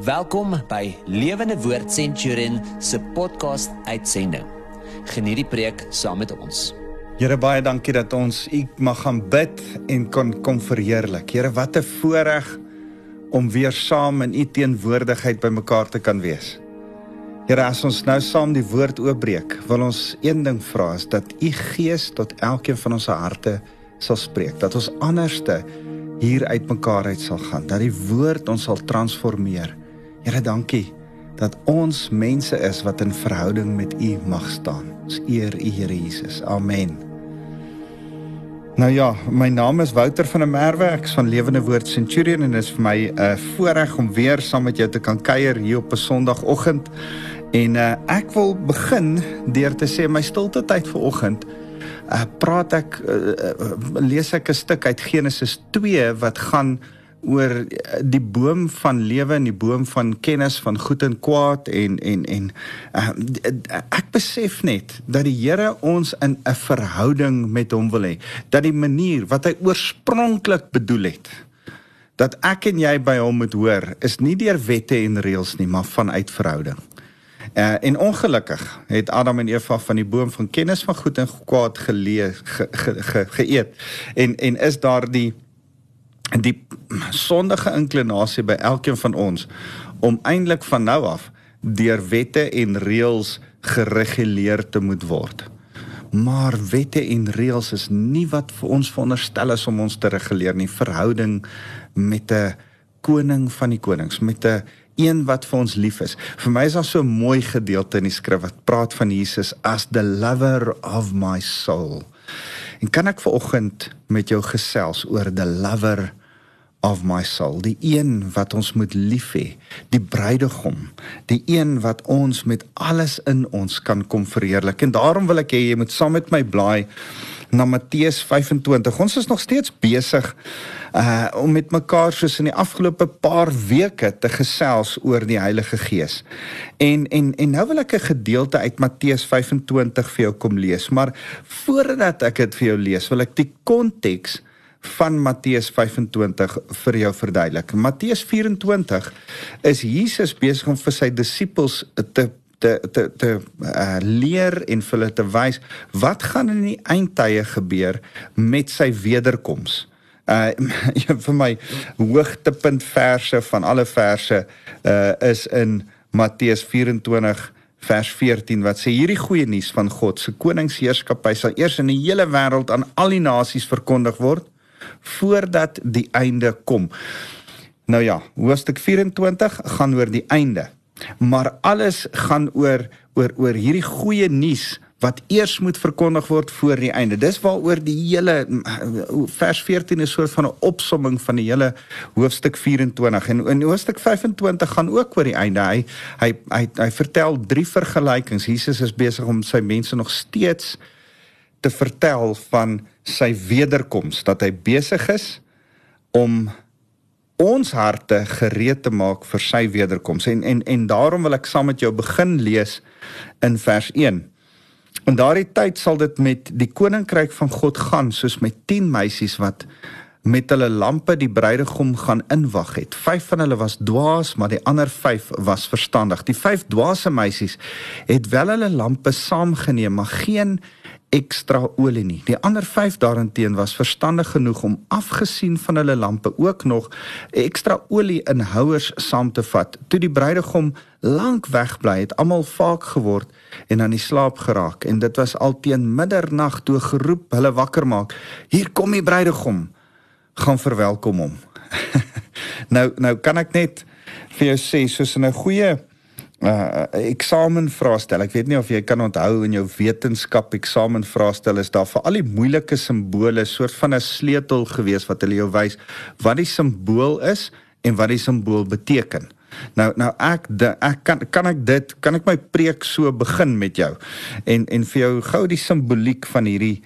Welkom by Lewende Woord Centurion se podcast uitsending. Geniet die preek saam met ons. Here baie dankie dat ons U mag gaan bid en kon kom verheerlik. Here wat 'n voorreg om weer saam in U teenwoordigheid bymekaar te kan wees. Here as ons nou saam die woord oopbreek, wil ons een ding vra is dat U Gees tot elkeen van ons harte sal spreek, dat ons anderste hier uitmekaar uit sal gaan, dat die woord ons sal transformeer. Here, dankie dat ons mense is wat in verhouding met U mag staan. Ons eer U, Here Jesus. Amen. Nou ja, my naam is Wouter van der Merwe, ek is van Lewende Woord Centurion en dit is vir my 'n uh, voorreg om weer saam met jou te kan kuier hier op 'n Sondagoggend. En uh, ek wil begin deur te sê my stilte tyd vanoggend uh, praat ek uh, uh, lees ek 'n stuk uit Genesis 2 wat gaan oor eh, die boom van lewe en die boom van kennis van goed en kwaad en en en uh, ek besef net dat die Here ons in 'n verhouding met hom wil hê dat die manier wat hy oorspronklik bedoel het dat ek en jy by hom moet hoor is nie deur wette en reëls nie maar vanuit verhouding. Uh, en ongelukkig het Adam en Eva van die boom van kennis van goed en kwaad geleë ge, ge, ge, geëet en en is daar die die sondige inklinasie by elkeen van ons om eintlik van nou af deur wette en reëls gereguleer te moet word. Maar wette en reëls is nie wat vir ons veronderstel is om ons te reguleer nie. Verhouding met 'n koning van die konings, met 'n een wat vir ons lief is. Vir my is daar so 'n mooi gedeelte in die skrif wat praat van Jesus as the lover of my soul. En kan ek vanoggend met jou gesels oor the lover of my soul, die een wat ons moet lief hê, die bruidegom, die een wat ons met alles in ons kan kom verheerlik. En daarom wil ek hê jy moet saam met my blaai na Matteus 25. Ons is nog steeds besig uh om met mekaar soos in die afgelope paar weke te gesels oor die Heilige Gees. En en en nou wil ek 'n gedeelte uit Matteus 25 vir jou kom lees, maar voordat ek dit vir jou lees, wil ek die konteks van Matteus 25 vir jou verduidelik. Matteus 24 is Jesus besig om vir sy disippels te te te te uh, leer en vir hulle te wys wat gaan in die eindtye gebeur met sy wederkoms. Uh vir my hoogtepunt verse van alle verse uh is in Matteus 24 vers 14 wat sê hierdie goeie nuus van God se koningsheerskappy sal eers in die hele wêreld aan al die nasies verkondig word voordat die einde kom. Nou ja, hoofstuk 24 gaan oor die einde. Maar alles gaan oor oor oor hierdie goeie nuus wat eers moet verkondig word voor die einde. Dis waaroor die hele vers 14 is soort van 'n opsomming van die hele hoofstuk 24 en in hoofstuk 25 gaan ook oor die einde. Hy hy hy, hy vertel drie vergelykings. Jesus is besig om sy mense nog steeds te vertel van sy wederkoms dat hy besig is om ons harte gereed te maak vir sy wederkoms en en en daarom wil ek saam met jou begin lees in vers 1. In daardie tyd sal dit met die koninkryk van God gaan soos met 10 meisies wat met hulle lampe die bruidegom gaan inwag het. 5 van hulle was dwaas, maar die ander 5 was verstandig. Die 5 dwaase meisies het wel hulle lampe saamgeneem, maar geen ekstra olie nie. Die ander 5 daarenteen was verstandig genoeg om afgesien van hulle lampe ook nog ekstra olie in houers saam te vat. Toe die bruidegom lank wegbly het, almal vaak geword en aan die slaap geraak en dit was al teen middernag toe geroep hulle wakker maak. Hier kom die bruidegom. Gaan verwelkom hom. nou nou kan ek net vir jou sê soos in 'n goeie uh eksamen vraestel. Ek weet nie of jy kan onthou in jou wetenskap eksamen vraestel is daar vir al die moeilike simbole soort van 'n sleutel gewees wat hulle jou wys wat die simbool is en wat die simbool beteken. Nou nou ek de, ek kan kan ek dit kan ek my preek so begin met jou en en vir jou gou die simboliek van hierdie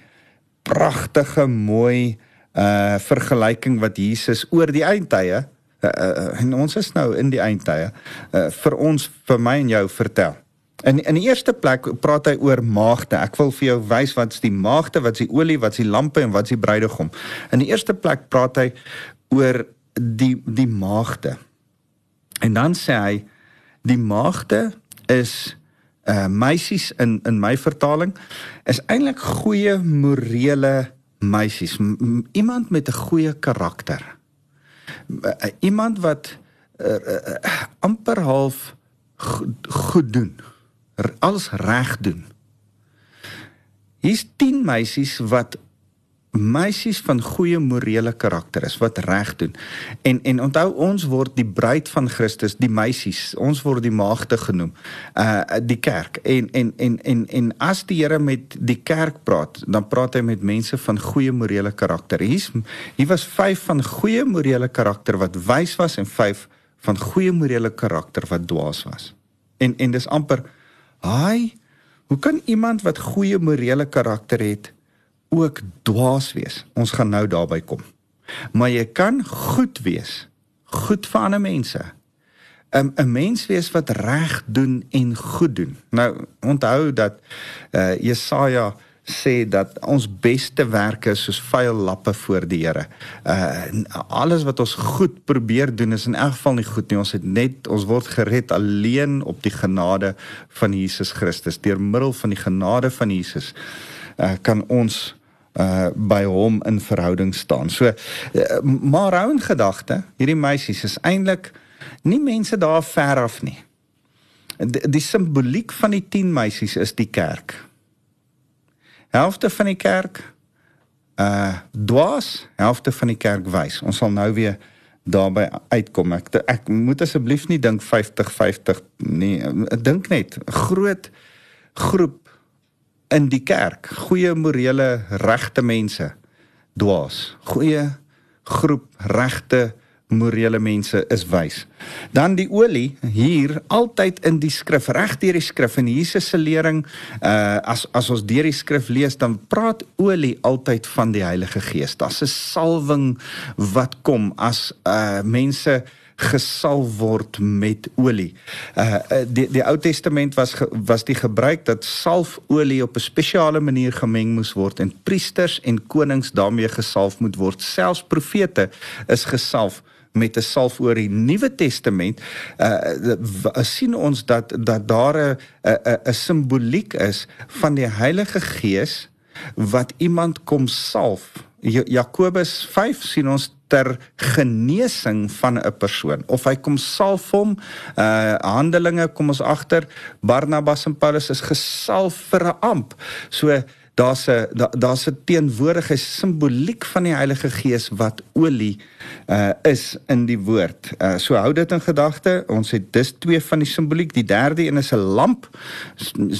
pragtige mooi uh vergelyking wat Jesus oor die eindtye uh, en ons is nou in die eindtye uh, vir ons vir my en jou vertel. In in die eerste plek praat hy oor maagde. Ek wil vir jou wys wat's die maagde, wat's die olie, wat's die lampe en wat's die bruidegom. In die eerste plek praat hy oor die die maagde. En dan sê hy die maagde is uh meisies in in my vertaling is eintlik goeie morele meisies. Iemand met 'n goeie karakter. Uh, iemand wat uh, uh, amper half goed, goed doen. Alles reg doen. Hier's 10 meisies wat meisies van goeie morele karakter is wat reg doen. En en onthou ons word die bruid van Christus, die meisies, ons word die maagde genoem. Uh die kerk. En en en en en as die Here met die kerk praat, dan praat hy met mense van goeie morele karakter. Hier's hier was 5 van goeie morele karakter wat wys was en 5 van goeie morele karakter wat dwaas was. En en dis amper haai hoe kan iemand wat goeie morele karakter het ook dwaas wees. Ons gaan nou daarby kom. Maar jy kan goed wees. Goed vir ander mense. 'n 'n mens wees wat reg doen en goed doen. Nou onthou dat uh Jesaja sê dat ons beste werke soos vuil lappe voor die Here. Uh alles wat ons goed probeer doen is in elk geval nie goed nie. Ons het net ons word gered alleen op die genade van Jesus Christus. Deur middel van die genade van Jesus uh kan ons uh by hom in verhouding staan. So uh, maar hou in gedagte, hierdie meisies is eintlik nie mense daar ver af nie. Die, die simboliek van die 10 meisies is die kerk. Helfte van die kerk uh dwaas, helfte van die kerk wys. Ons sal nou weer daarby uitkom. Ek ek moet asseblief nie dink 50 50 nie. Ek dink net groot groep in die kerk, goeie morele regte mense dwaas. Goeie groep regte morele mense is wys. Dan die olie hier altyd in die skrif, reg deur die skrif en Jesus se lering, uh as as ons deur die skrif lees, dan praat olie altyd van die Heilige Gees. Daar's 'n salwing wat kom as uh mense gesalf word met olie. Uh die die Ou Testament was was die gebruik dat salfolie op 'n spesiale manier gemeng moes word en priesters en konings daarmee gesalf moet word. Selfs profete is gesalf met 'n salf oor die Nuwe Testament uh sien ons dat dat daar 'n 'n 'n simboliek is van die Heilige Gees wat iemand kom salf. Jakobus 5 sien ons ter genesing van 'n persoon of hy kom salf hom uh handelinge kom ons agter Barnabas en Paulus is gesalf vir 'n amp so daar's 'n daar's 'n teenwoordige simboliek van die Heilige Gees wat olie uh is in die woord. Uh so hou dit in gedagte. Ons het dis twee van die simboliek. Die derde een is 'n lamp.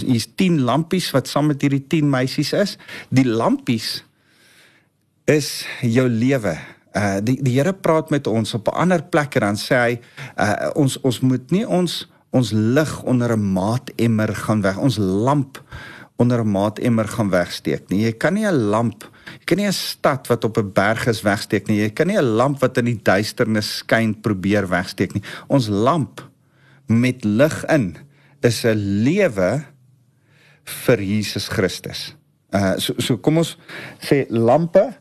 Hier's 10 lampies wat saam met hierdie 10 meisies is. Die lampies is jou lewe uh die die Here praat met ons op 'n ander plek en dan sê hy uh ons ons moet nie ons ons lig onder 'n maatemmer gaan weg ons lamp onder 'n maatemmer gaan wegsteek nie. Jy kan nie 'n lamp jy kan nie 'n stad wat op 'n berg is wegsteek nie. Jy kan nie 'n lamp wat in die duisternis skyn probeer wegsteek nie. Ons lamp met lig in is 'n lewe vir Jesus Christus. Uh so so kom ons sê lampe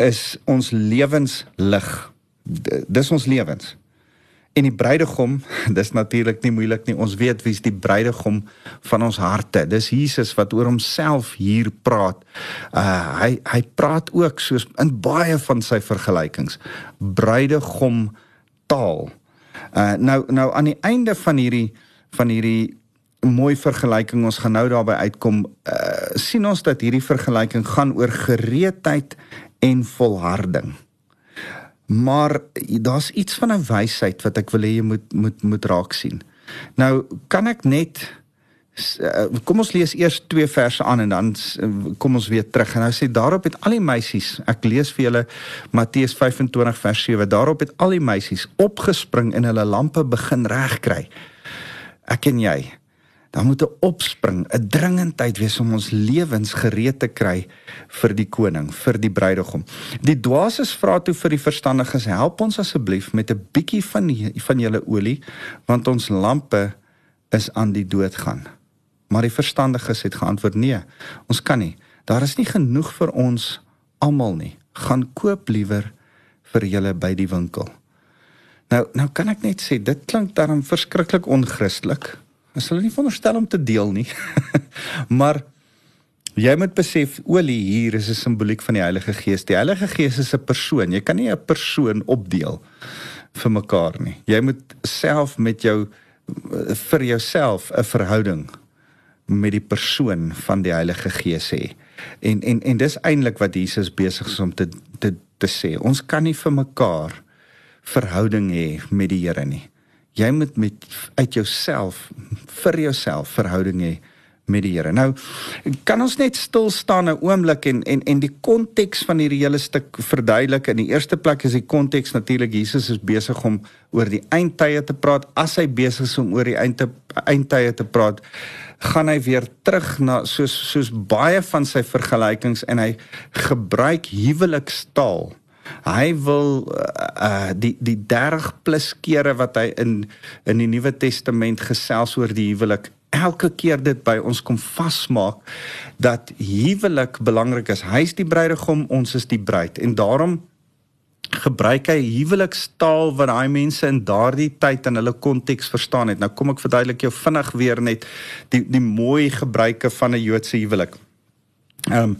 is ons lewenslig. Dis ons lewens. En die bruidegom, dis natuurlik nie moeilik nie. Ons weet wie's die bruidegom van ons harte. Dis Jesus wat oor homself hier praat. Uh hy hy praat ook soos in baie van sy vergelykings. Bruidegom taal. Uh nou nou aan die einde van hierdie van hierdie mooi vergelyking ons gaan nou daarby uitkom uh sien ons dat hierdie vergelyking gaan oor gereedheid en volharding. Maar daar's iets van 'n wysheid wat ek wil hê jy moet moet moet raak sien. Nou kan ek net eh, kom ons lees eers twee verse aan en dan kom ons weer terug en nou sê daarop het al die meisies ek lees vir julle Matteus 25 vers 7 daarop het al die meisies opgespring en hulle lampe begin regkry ek en jy dan moet 'n opspring, 'n dringendheid wees om ons lewens gereed te kry vir die koning, vir die bruidegom. Die dwaases vra toe vir die verstandiges, "Help ons asseblief met 'n bietjie van van julle olie, want ons lampe is aan die dood gaan." Maar die verstandiges het geantwoord, "Nee, ons kan nie. Daar is nie genoeg vir ons almal nie. Gaan koop liewer vir julle by die winkel." Nou nou kan ek net sê dit klink daarom verskriklik onchristelik. As hulle nie veronderstel om te deel nie. maar jy moet besef olie hier is 'n simboliek van die Heilige Gees. Die Heilige Gees is 'n persoon. Jy kan nie 'n persoon opdeel vir mekaar nie. Jy moet self met jou vir jouself 'n verhouding met die persoon van die Heilige Gees hê. En en en dis eintlik wat Jesus besig is om te te te sê. Ons kan nie vir mekaar verhouding hê met die Here nie. Jy moet met uit jouself vir jouself verhouding hê met die Here. Nou kan ons net stil staan 'n oomblik en en en die konteks van hierdie hele stuk verduidelik. In die eerste plek is die konteks natuurlik Jesus is besig om oor die eindtye te praat. As hy besig is om oor die eindte eindtye te praat, gaan hy weer terug na soos soos baie van sy vergelykings en hy gebruik huwelikstaal. Hy wil uh, uh die die 30 plus kere wat hy in in die Nuwe Testament gesels oor die huwelik elke keer dit by ons kom vasmaak dat huwelik belangrik is. Hy's die bruidegom, ons is die bruid. En daarom gebruik hy huwelikstaal wat daai mense in daardie tyd in hulle konteks verstaan het. Nou kom ek verduidelik jou vinnig weer net die die mooi gebruike van 'n Joodse huwelik. Ehm um,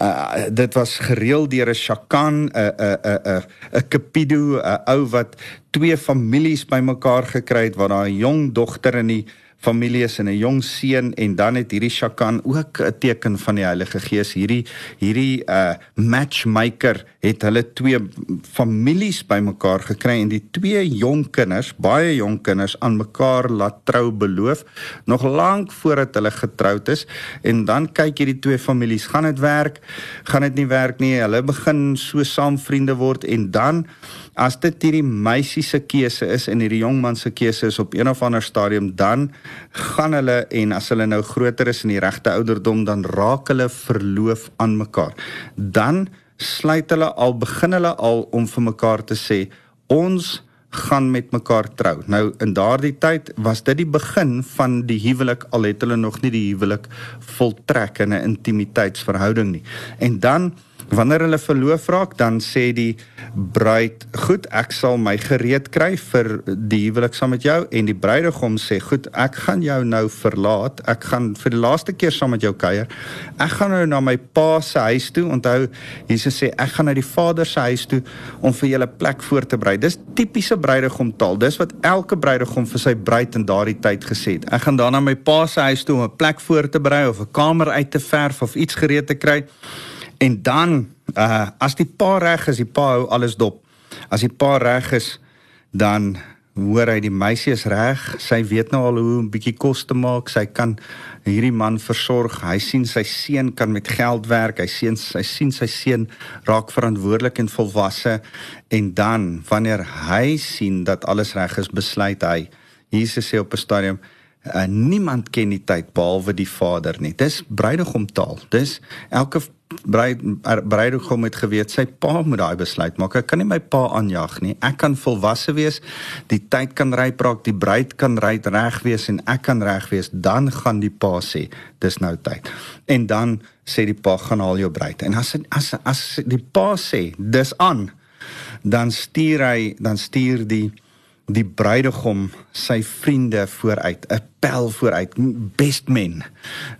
uh, dit was gereël deur 'n shakan, 'n 'n 'n 'n 'n kapido, 'n ou wat twee families bymekaar gekry het waar daar 'n jong dogter in die families en 'n jong seun en dan het hierdie Shakan ook 'n teken van die Heilige Gees. Hierdie hierdie uh matchmaker het hulle twee families bymekaar gekry en die twee jong kinders, baie jong kinders aan mekaar laat trou beloof nog lank voordat hulle getroud is en dan kyk hierdie twee families, gaan dit werk? Gaan dit nie werk nie? Hulle begin so saam vriende word en dan as dit hierdie meisie se keuse is en hierdie jong man se keuse is op een of ander stadium dan gaan hulle en as hulle nou groter is in die regte ouderdom dan raak hulle verloof aan mekaar dan sluit hulle al begin hulle al om vir mekaar te sê ons gaan met mekaar trou. Nou in daardie tyd was dit die begin van die huwelik al het hulle nog nie die huwelik voltrek in 'n intimiteitsverhouding nie. En dan Wanneer hulle verloof raak, dan sê die bruid, "Goed, ek sal my gereed kry vir die huwelik saam met jou." En die bruidegom sê, "Goed, ek gaan jou nou verlaat. Ek gaan vir die laaste keer saam met jou kuier. Ek gaan nou na my pa se huis toe." Onthou, Jesus sê, "Ek gaan na die Vader se huis toe om vir julle plek voor te berei." Dis tipiese bruidegomtaal. Dis wat elke bruidegom vir sy bruid in daardie tyd gesê het. "Ek gaan dan na my pa se huis toe om 'n plek voor te berei of 'n kamer uit te verf of iets gereed te kry." En dan uh as die pa reg is, die pa hou alles dop. As die pa reg is, dan hoor hy die meisie is reg. Sy weet nou al hoe 'n bietjie kos te maak. Sy kan hierdie man versorg. Hy sien sy seun kan met geld werk. Hy sien sy sien sy seun raak verantwoordelik en volwasse en dan wanneer hy sien dat alles reg is, besluit hy Jesus sê op 'n stadium uh, niemand ken die tyd behalwe die Vader nie. Dis bruidegomtaal. Dis elke bruid er, bruidegom het geweet sy pa moet daai besluit maak. Ek kan nie my pa aanjag nie. Ek kan volwasse wees. Die tyd kan ryp raak, die bruid kan reg wees en ek kan reg wees. Dan gaan die pa sê, dis nou tyd. En dan sê die pa gaan haal jou bruid. En as as as die pa sê, dis aan, dan stuur hy, dan stuur die die bruidegom sy vriende vooruit 'n pel vooruit best men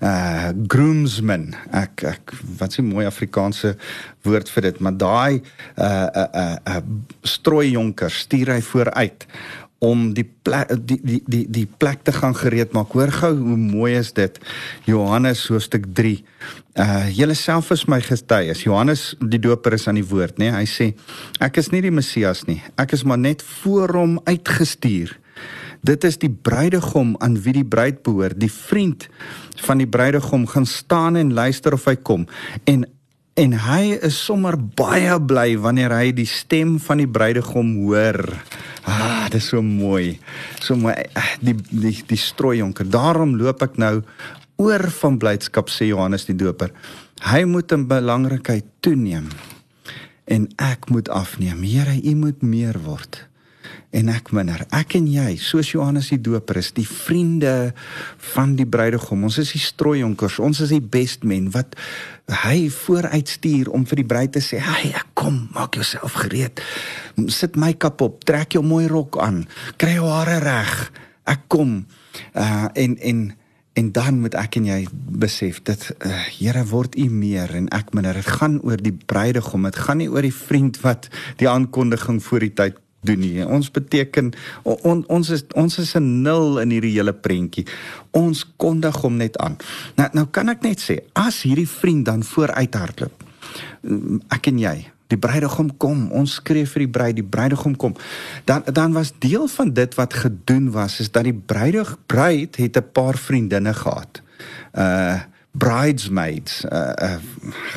uh groomsmen. Ek ek wat is 'n mooi Afrikaanse woord vir dit? Maar daai uh uh uh, uh strooi jonker stuur hy vooruit om die plek die die die die plek te gaan gereed maak. Hoor gou hoe mooi is dit. Johannes hoofstuk 3. Uh julle self is my getuies. Johannes die Doper is aan die woord, nê? Nee? Hy sê ek is nie die Messias nie. Ek is maar net voor hom uitgestuur. Dit is die bruidegom aan wie die bruid behoort. Die vriend van die bruidegom gaan staan en luister of hy kom. En en hy is sommer baie bly wanneer hy die stem van die bruidegom hoor. Ah, dit is so mooi. So mooi die die die strooijonker. Daarom loop ek nou oor van blydskap sê Johannes die Doper. Hy moet in belangrikheid toeneem en ek moet afneem. Here, U moet meer word. en ek minder. Ek en jy, soos Johannes die Doper is, die vriende van die bruidegom. Ons is die strooijonkers. Ons is die best men wat hy vooruitstuur om vir die bruid te sê, "Hey, kom, maak jouself gereed. Sit make-up op, trek jou mooi rok aan, kry jou hare reg. Ek kom." Uh en en En dan moet ek en jy besef dit uh, Here word u meer en ek minder. Dit gaan oor die bruidegom. Dit gaan nie oor die vriend wat die aankondiging voor die tyd doen nie. Ons beteken on, ons is ons is 'n nul in hierdie hele prentjie. Ons kondig hom net aan. Nou nou kan ek net sê as hierdie vriend dan vooruit hardloop. Ek en jy Die bruidegom kom, ons skree vir die bruid, die bruidegom kom. Dan dan was deel van dit wat gedoen was is dat die bruidig bruid het 'n paar vriendinne gehad. Uh bridesmaids. Uh, uh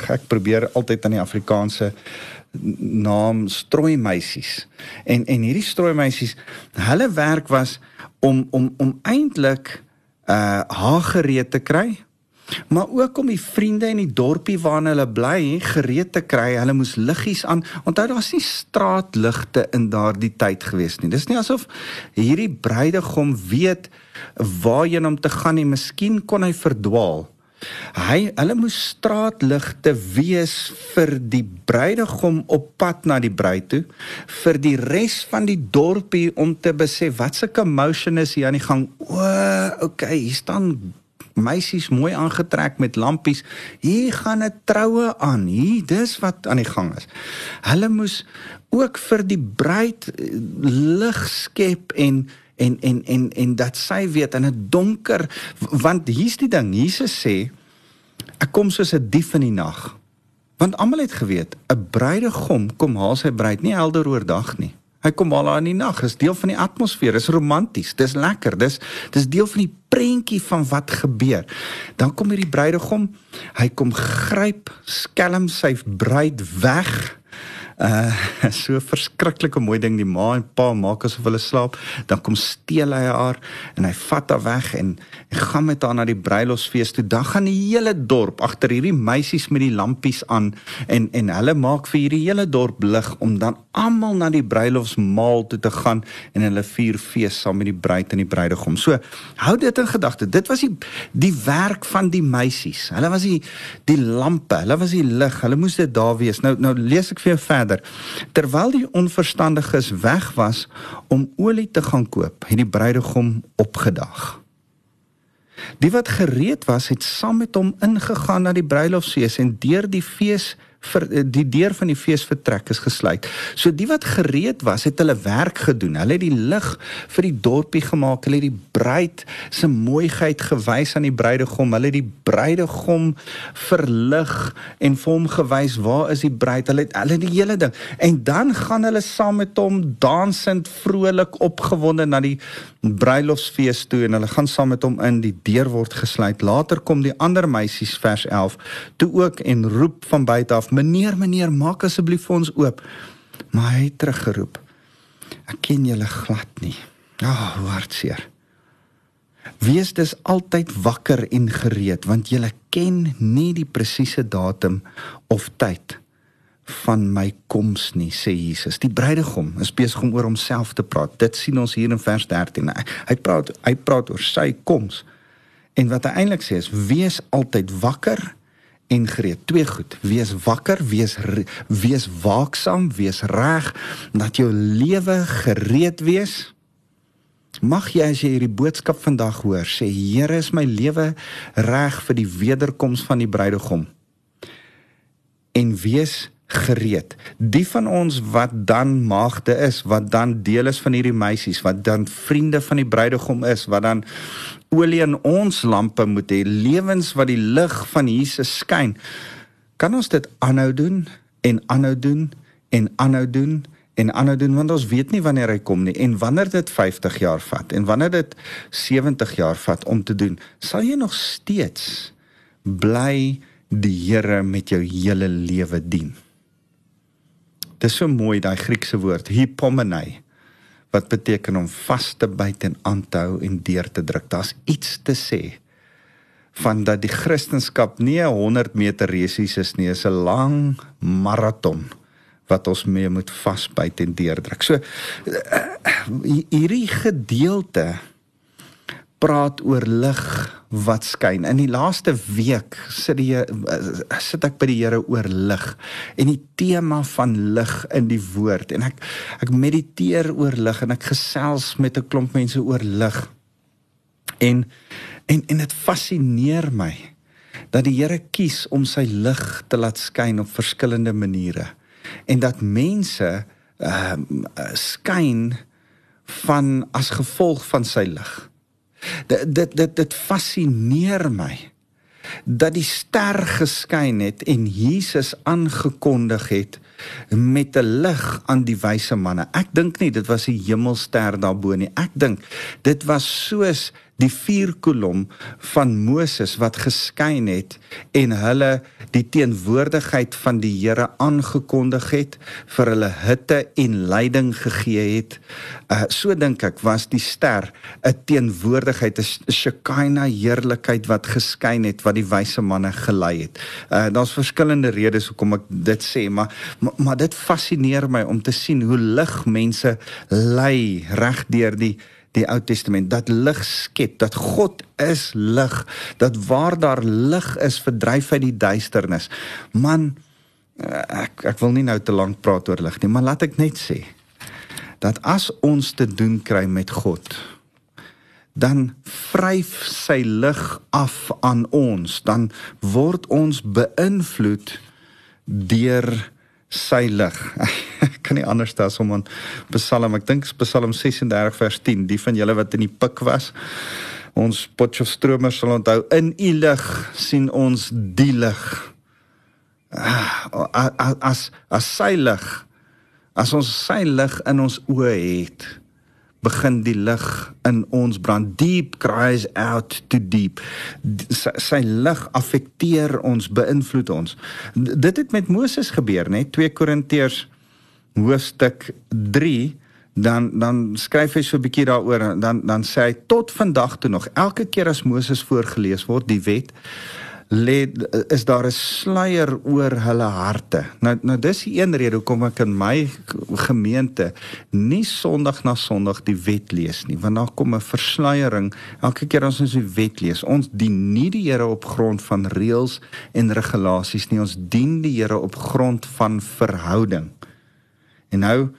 ek probeer altyd aan die Afrikaanse naam strooi meisies. En en hierdie strooi meisies, hulle werk was om om om eintlik uh haar gereed te kry maar ook om die vriende in die dorpie waarna hulle bly gereed te kry. Hulle moes liggies aan. Onthou daar's nie straatligte in daardie tyd gewees nie. Dis nie asof hierdie bruidegom weet waarheen om te gaan nie. Miskien kon hy verdwaal. Hy hulle moes straatligte wees vir die bruidegom op pad na die bruid toe vir die res van die dorpie om te besef wat se commotion is hier aan die gang. O, okay, hier staan meisies mooi aangetrek met lampies. Hier gaan 'n troue aan. Hier, dis wat aan die gang is. Hulle moes ook vir die bruid eh, lig skep en en en en en dat sy weet in 'n donker want hier's die ding. Jesus sê ek kom soos 'n dief in die nag. Want almal het geweet 'n bruidegom kom haal sy bruid nie helder oordag nie. Hy kom al aan die nag, is deel van die atmosfeer, is romanties, dis lekker, dis dis deel van die prentjie van wat gebeur. Dan kom hierdie bruidegom, hy kom gryp skelm sy bruid weg Uh so verskriklike mooi ding die ma en pa maak asof hulle slaap, dan kom steel hy haar en hy vat haar weg en, en gaan met haar na die bruilofsfees toe. Dan gaan die hele dorp agter hierdie meisies met die lampies aan en en hulle maak vir hierdie hele dorp lig om dan almal na die bruilofsmaal toe te gaan en hulle vier fees saam met die bruid en die bruidegom. So hou dit in gedagte. Dit was die die werk van die meisies. Hulle was die die lampe, hulle was die lig. Hulle moes dit daar wees. Nou nou lees ek vir jou verder verder. Terwyl die onverstandiges weg was om olie te gaan koop, het die bruidegom opgedag. Die wat gereed was, het saam met hom ingegaan na die bruilofsfees en deur die fees vir eh, die deur van die fees vertrek is gesluit. So die wat gereed was, het hulle werk gedoen. Hulle het die lig vir die dorpie gemaak. Hulle het die bruid se mooiheid gewys aan die bruidegom. Hulle het die bruidegom verlig en vir hom gewys waar is die bruid. Hulle het hulle die hele ding. En dan gaan hulle saam met hom dansend vrolik opgewonde na die bruilofsfees toe en hulle gaan saam met hom in. Die deur word gesluit. Later kom die ander meisies vers 11 toe ook en roep van buite af meneer meneer maak asseblief vir ons oop. Maar hy het teruggeroep ek ken julle glad nie. Ag oh, hartseer. Wees dus altyd wakker en gereed want julle ken nie die presiese datum of tyd van my koms nie sê Jesus. Die bruidegom is besig om oor homself te praat. Dit sien ons hier in vers 13 hy praat hy praat oor sy koms. En wat hy eintlik sê is wees altyd wakker en gereed. Twee goed: wees wakker, wees wees waaksaam, wees reg dat jou lewe gereed wees. Mag jy as jy hierdie boodskap vandag hoor, sê Here, is my lewe reg vir die wederkoms van die bruidegom. En wees gereed. Die van ons wat dan maagde is, wat dan deel is van hierdie meisies, wat dan vriende van die bruidegom is, wat dan olie in ons lampe moet hê, lewens wat die lig van Jesus skyn. Kan ons dit aanhou doen en aanhou doen en aanhou doen en aanhou doen want ons weet nie wanneer hy kom nie en wanneer dit 50 jaar vat en wanneer dit 70 jaar vat om te doen, sal jy nog steeds bly die Here met jou hele lewe dien. Dis so mooi daai Griekse woord hypomenai wat beteken om vas te byt en aan te hou en deur te druk. Daar's iets te sê van dat die Christendom nie 'n 100 meter resies is nie, is 'n lang maraton wat ons mee moet vasbyt en deurdruk. So uh, hierdie gedeelte praat oor lig wat skyn. In die laaste week sit die sit ek by die Here oor lig en die tema van lig in die woord en ek ek mediteer oor lig en ek gesels met 'n klomp mense oor lig. En en en dit fascineer my dat die Here kies om sy lig te laat skyn op verskillende maniere en dat mense ehm uh, skyn van as gevolg van sy lig. Dit dit dit dit fascineer my dat die ster geskyn het en Jesus aangekondig het met 'n lig aan die wyse manne. Ek dink nie dit was 'n hemelster daarbo nie. Ek dink dit was soos die vuurkolom van Moses wat geskyn het en hulle die teenwoordigheid van die Here aangekondig het vir hulle hitte en leiding gegee het. Uh so dink ek was die ster 'n teenwoordigheid 'n Shekinah heerlikheid wat geskyn het wat die wyse manne gelei het. Uh daar's verskillende redes hoekom ek dit sê, maar maar, maar dit fascineer my om te sien hoe lig mense lei reg deur die die Ou Testament dat lig skep, dat God is lig, dat waar daar lig is, verdryf hy die duisternis. Man, eh, ek ek wil nie nou te lank praat oor lig nie, maar laat ek net sê dat as ons te doen kry met God, dan vryf sy lig af aan ons, dan word ons beïnvloed deur sy lig. Ek kan nie anders as om aan Psalm, ek dink Psalm 36 vers 10, die van julle wat in die pik was. Ons Potchefstromer sal onthou in u lig sien ons die lig. Ah, as as sy lig as ons sy lig in ons oë het begin die lig in ons brand. Deep cries out to deep. Sy, sy lig affekteer ons beïnvloed ons. Dit het met Moses gebeur nê 2 Korintiërs hoofstuk 3 dan dan skryf hy so 'n bietjie daaroor dan dan sê hy tot vandag toe nog elke keer as Moses voorgeles word die wet lê is daar 'n sluier oor hulle harte. Nou nou dis die een rede hoekom ek in my gemeente nie Sondag na Sondag die wet lees nie, want daar kom 'n versluiering elke keer as ons die wet lees. Ons dien nie die Here op grond van reëls en regulasies nie, ons dien die Here op grond van verhouding. En nou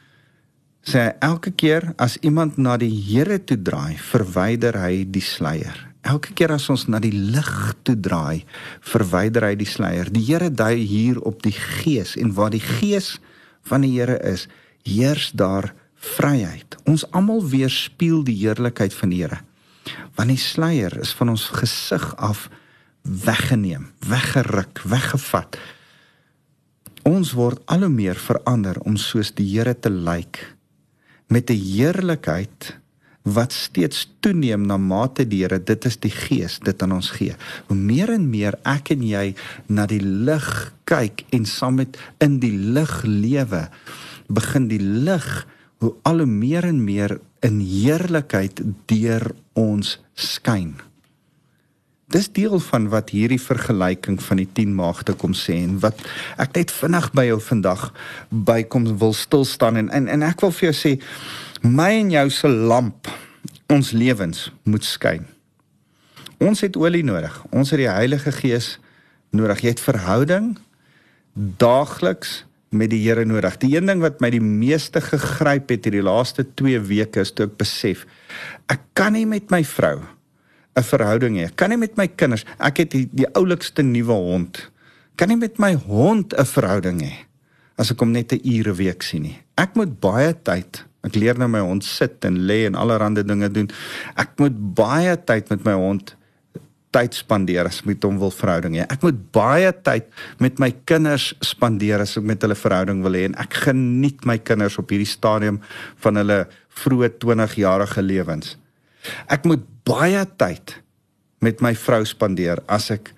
sê elke keer as iemand na die Here toe draai, verwyder hy die sluier elke keer as ons na die lig toe draai, verwyder hy die sluier. Die Here dui hier op die Gees en waar die Gees van die Here is, heers daar vryheid. Ons almal weerspieël die heerlikheid van die Here. Want die sluier is van ons gesig af weggeneem, weggeruk, weggevat. Ons word al hoe meer verander om soos die Here te lyk met 'n heerlikheid wat steeds toeneem na mate die Here dit is die gees dit aan ons gee. Hoe meer en meer ek en jy na die lig kyk en saam met in die lig lewe, begin die lig hoe al hoe meer en meer in heerlikheid deur ons skyn. Dis deel van wat hierdie vergelyking van die 10 maagde kom sê en wat ek net vinnig by jou vandag bykom wil stil staan en, en en ek wil vir jou sê my en jou se lamp ons lewens moet skyn. Ons het olie nodig. Ons het die Heilige Gees nodig. Jy het verhouding daagliks met die Here nodig. Die een ding wat my die meeste gegryp het hierdie laaste 2 weke is toe ek besef ek kan nie met my vrou 'n verhouding hê. Ek kan nie met my kinders. Ek het die, die oulikste nuwe hond. Kan nie met my hond 'n verhouding hê as ek hom net 'n ure week sien nie. Ek moet baie tyd Ek leer nou my hond sit en lê en allerlei dinge doen. Ek moet baie tyd met my hond tyd spandeer as ek met hom wil verhouding hê. Ek moet baie tyd met my kinders spandeer as ek met hulle verhouding wil hê en ek geniet my kinders op hierdie stadium van hulle vroeë 20 jarige lewens. Ek moet baie tyd met my vrou spandeer as ek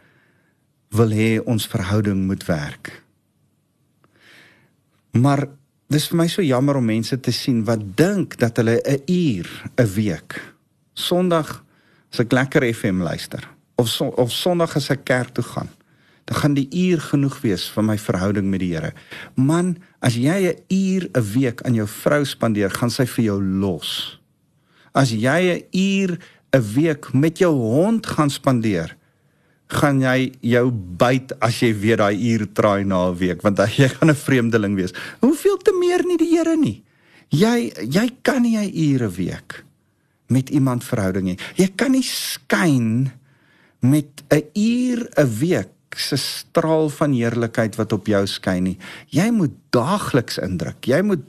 wil hê ons verhouding moet werk. Maar dis vir my so jammer om mense te sien wat dink dat hulle 'n uur 'n week Sondag as ek lekker FM luister of so, of Sondag as ek kerk toe gaan dan gaan die uur genoeg wees vir my verhouding met die Here. Man, as jy 'n uur 'n week aan jou vrou spandeer, gaan sy vir jou los. As jy 'n uur 'n week met jou hond gaan spandeer, gaan jy jou byt as jy weer daai uur traai na 'n week, want jy gaan 'n vreemdeling wees. Hoeveel te meer nie die Here nie. Jy jy kan nie 'n uur 'n week met iemand verhouding hê. Jy kan nie skyn met 'n uur 'n week se straal van heerlikheid wat op jou skyn nie. Jy moet daagliks indruk. Jy moet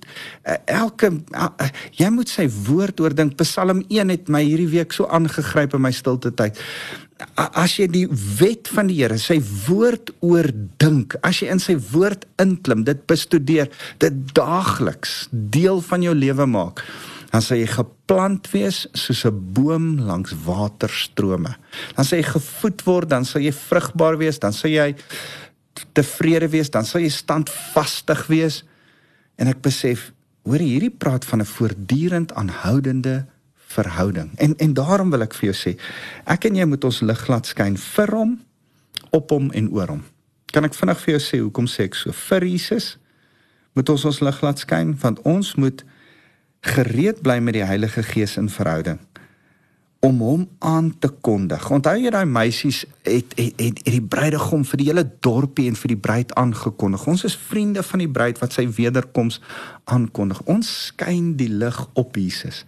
uh, elke uh, jy moet sy woord oordink. Psalm 1 het my hierdie week so aangegryp in my stilte tyd. As jy die wet van die Here, sy woord oordink, as jy in sy woord inklim, dit bestudeer, dit daagliks deel van jou lewe maak dan sal jy geplant wees soos 'n boom langs waterstrome. Dan sal jy gevoed word, dan sal jy vrugbaar wees, dan sal jy tevrede wees, dan sal jy standvastig wees. En ek besef, hoor hierdie praat van 'n voortdurend aanhoudende verhouding. En en daarom wil ek vir jou sê, ek en jy moet ons lig laat skyn vir hom, op hom en oor hom. Kan ek vinnig vir jou sê hoekom sê ek so? Vir Jesus moet ons ons lig laat skyn want ons moet gereed bly met die Heilige Gees in verhouding om hom aan te kondig. Onthou jy daai meisies het het, het het die bruidegom vir die hele dorpie en vir die bruid aangekondig. Ons is vriende van die bruid wat sy wederkoms aankondig. Ons skyn die lig op Jesus.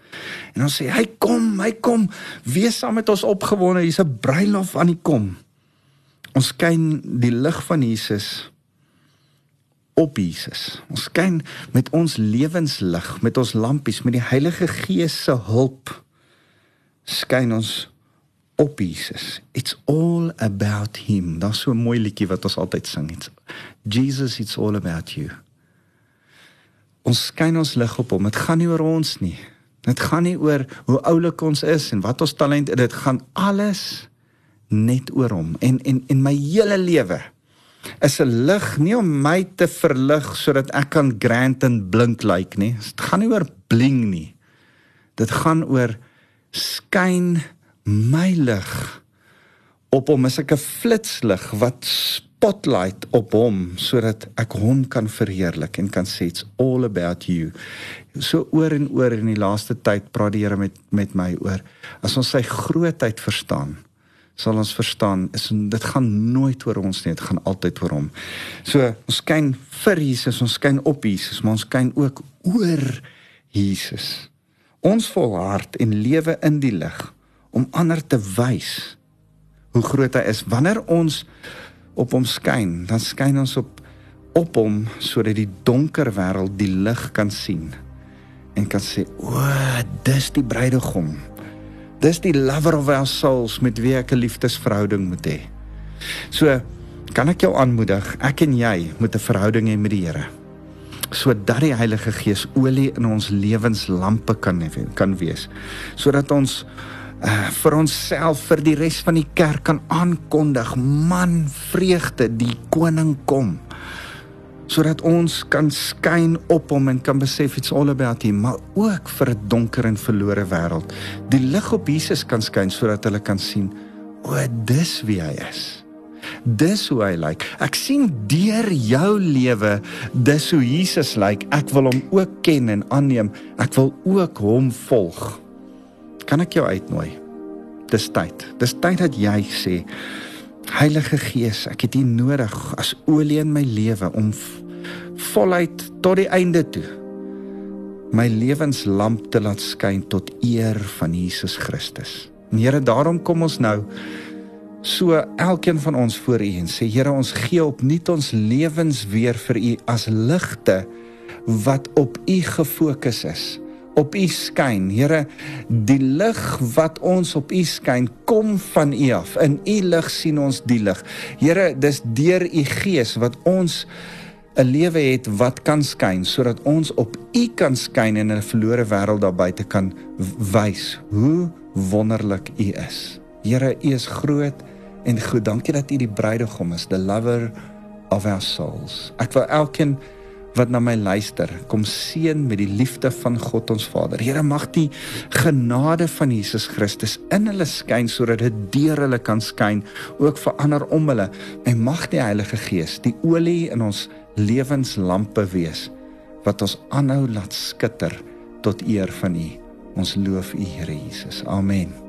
En ons sê hy kom, hy kom. Wees saam met ons opgewonde. Hier's 'n bruilof aan die kom. Ons skyn die lig van Jesus op Jesus. Ons skyn met ons lewenslig, met ons lampies, met die Heilige Gees se hulp skyn ons op Jesus. It's all about him. Daar's so 'n mooi liedjie wat ons altyd sing. It's Jesus, it's all about you. Ons skyn ons lig op hom. Dit gaan nie oor ons nie. Dit gaan nie oor hoe oulik ons is en wat ons talent is. Dit gaan alles net oor hom. En en en my hele lewe is 'n lig nie om my te verlig sodat ek kan grand en blink lyk like nie. Dit gaan nie oor bling nie. Dit gaan oor skyn my lig op hom as ek 'n flitslig wat spotlight op hom sodat ek hom kan verheerlik en kan sê it's all about you. So oor en oor in die laaste tyd praat die Here met met my oor as ons sy grootheid verstaan sal ons verstaan is dit gaan nooit oor ons nie, dit gaan altyd oor hom. So ons skyn vir Jesus, ons skyn op Jesus, maar ons skyn ook oor Jesus. Ons volhard en lewe in die lig om ander te wys hoe groot hy is. Wanneer ons op hom skyn, dan skyn ons op op hom sodat die donker wêreld die lig kan sien en kan sê, "O, dis die bruidegom." Dis die lover of our souls met wie ek 'n liefdesverhouding moet hê. So kan ek jou aanmoedig, ek en jy moet 'n verhouding hê met die Here. Sodat die Heilige Gees olie in ons lewenslampe kan kan wees. Sodat ons uh, vir onsself vir die res van die kerk kan aankondig, man, vreugde, die koning kom sodat ons kan skyn op hom en kan besef it's all about him maar ook vir 'n donker en verlore wêreld. Die lig op Jesus kan skyn sodat hulle kan sien o dis wie hy is. Dis hoe hy lyk. Ek sien deur jou lewe dis hoe Jesus lyk. Ek wil hom ook ken en aanneem. Ek wil ook hom volg. Kan ek jou uitnooi? Dis tyd. Dis tyd dat jy sê Heilige Gees, ek het U nodig as olie in my lewe om voluit tot die einde toe my lewenslamp te laat skyn tot eer van Jesus Christus. En Here, daarom kom ons nou so elkeen van ons voor U en sê Here, ons gee opnuut ons lewens weer vir U as ligte wat op U gefokus is op u skyn. Here, die lig wat ons op u skyn, kom van u af. In u lig sien ons die lig. Here, dis deur u gees wat ons 'n lewe het wat kan skyn sodat ons op u kan skyn en in 'n verlore wêreld daar buite kan wys hoe wonderlik u is. Here, u is groot en goed. Dankie dat u die bruidegom is, the lover of our souls. Ek wil elkeen wat na my luister, kom seën met die liefde van God ons Vader. Here mag die genade van Jesus Christus in hulle skyn sodat dit deur hulle kan skyn ook vir ander om hulle. En mag die Heilige Gees die olie in ons lewenslampe wees wat ons aanhou laat skitter tot eer van U. Ons loof U Here Jesus. Amen.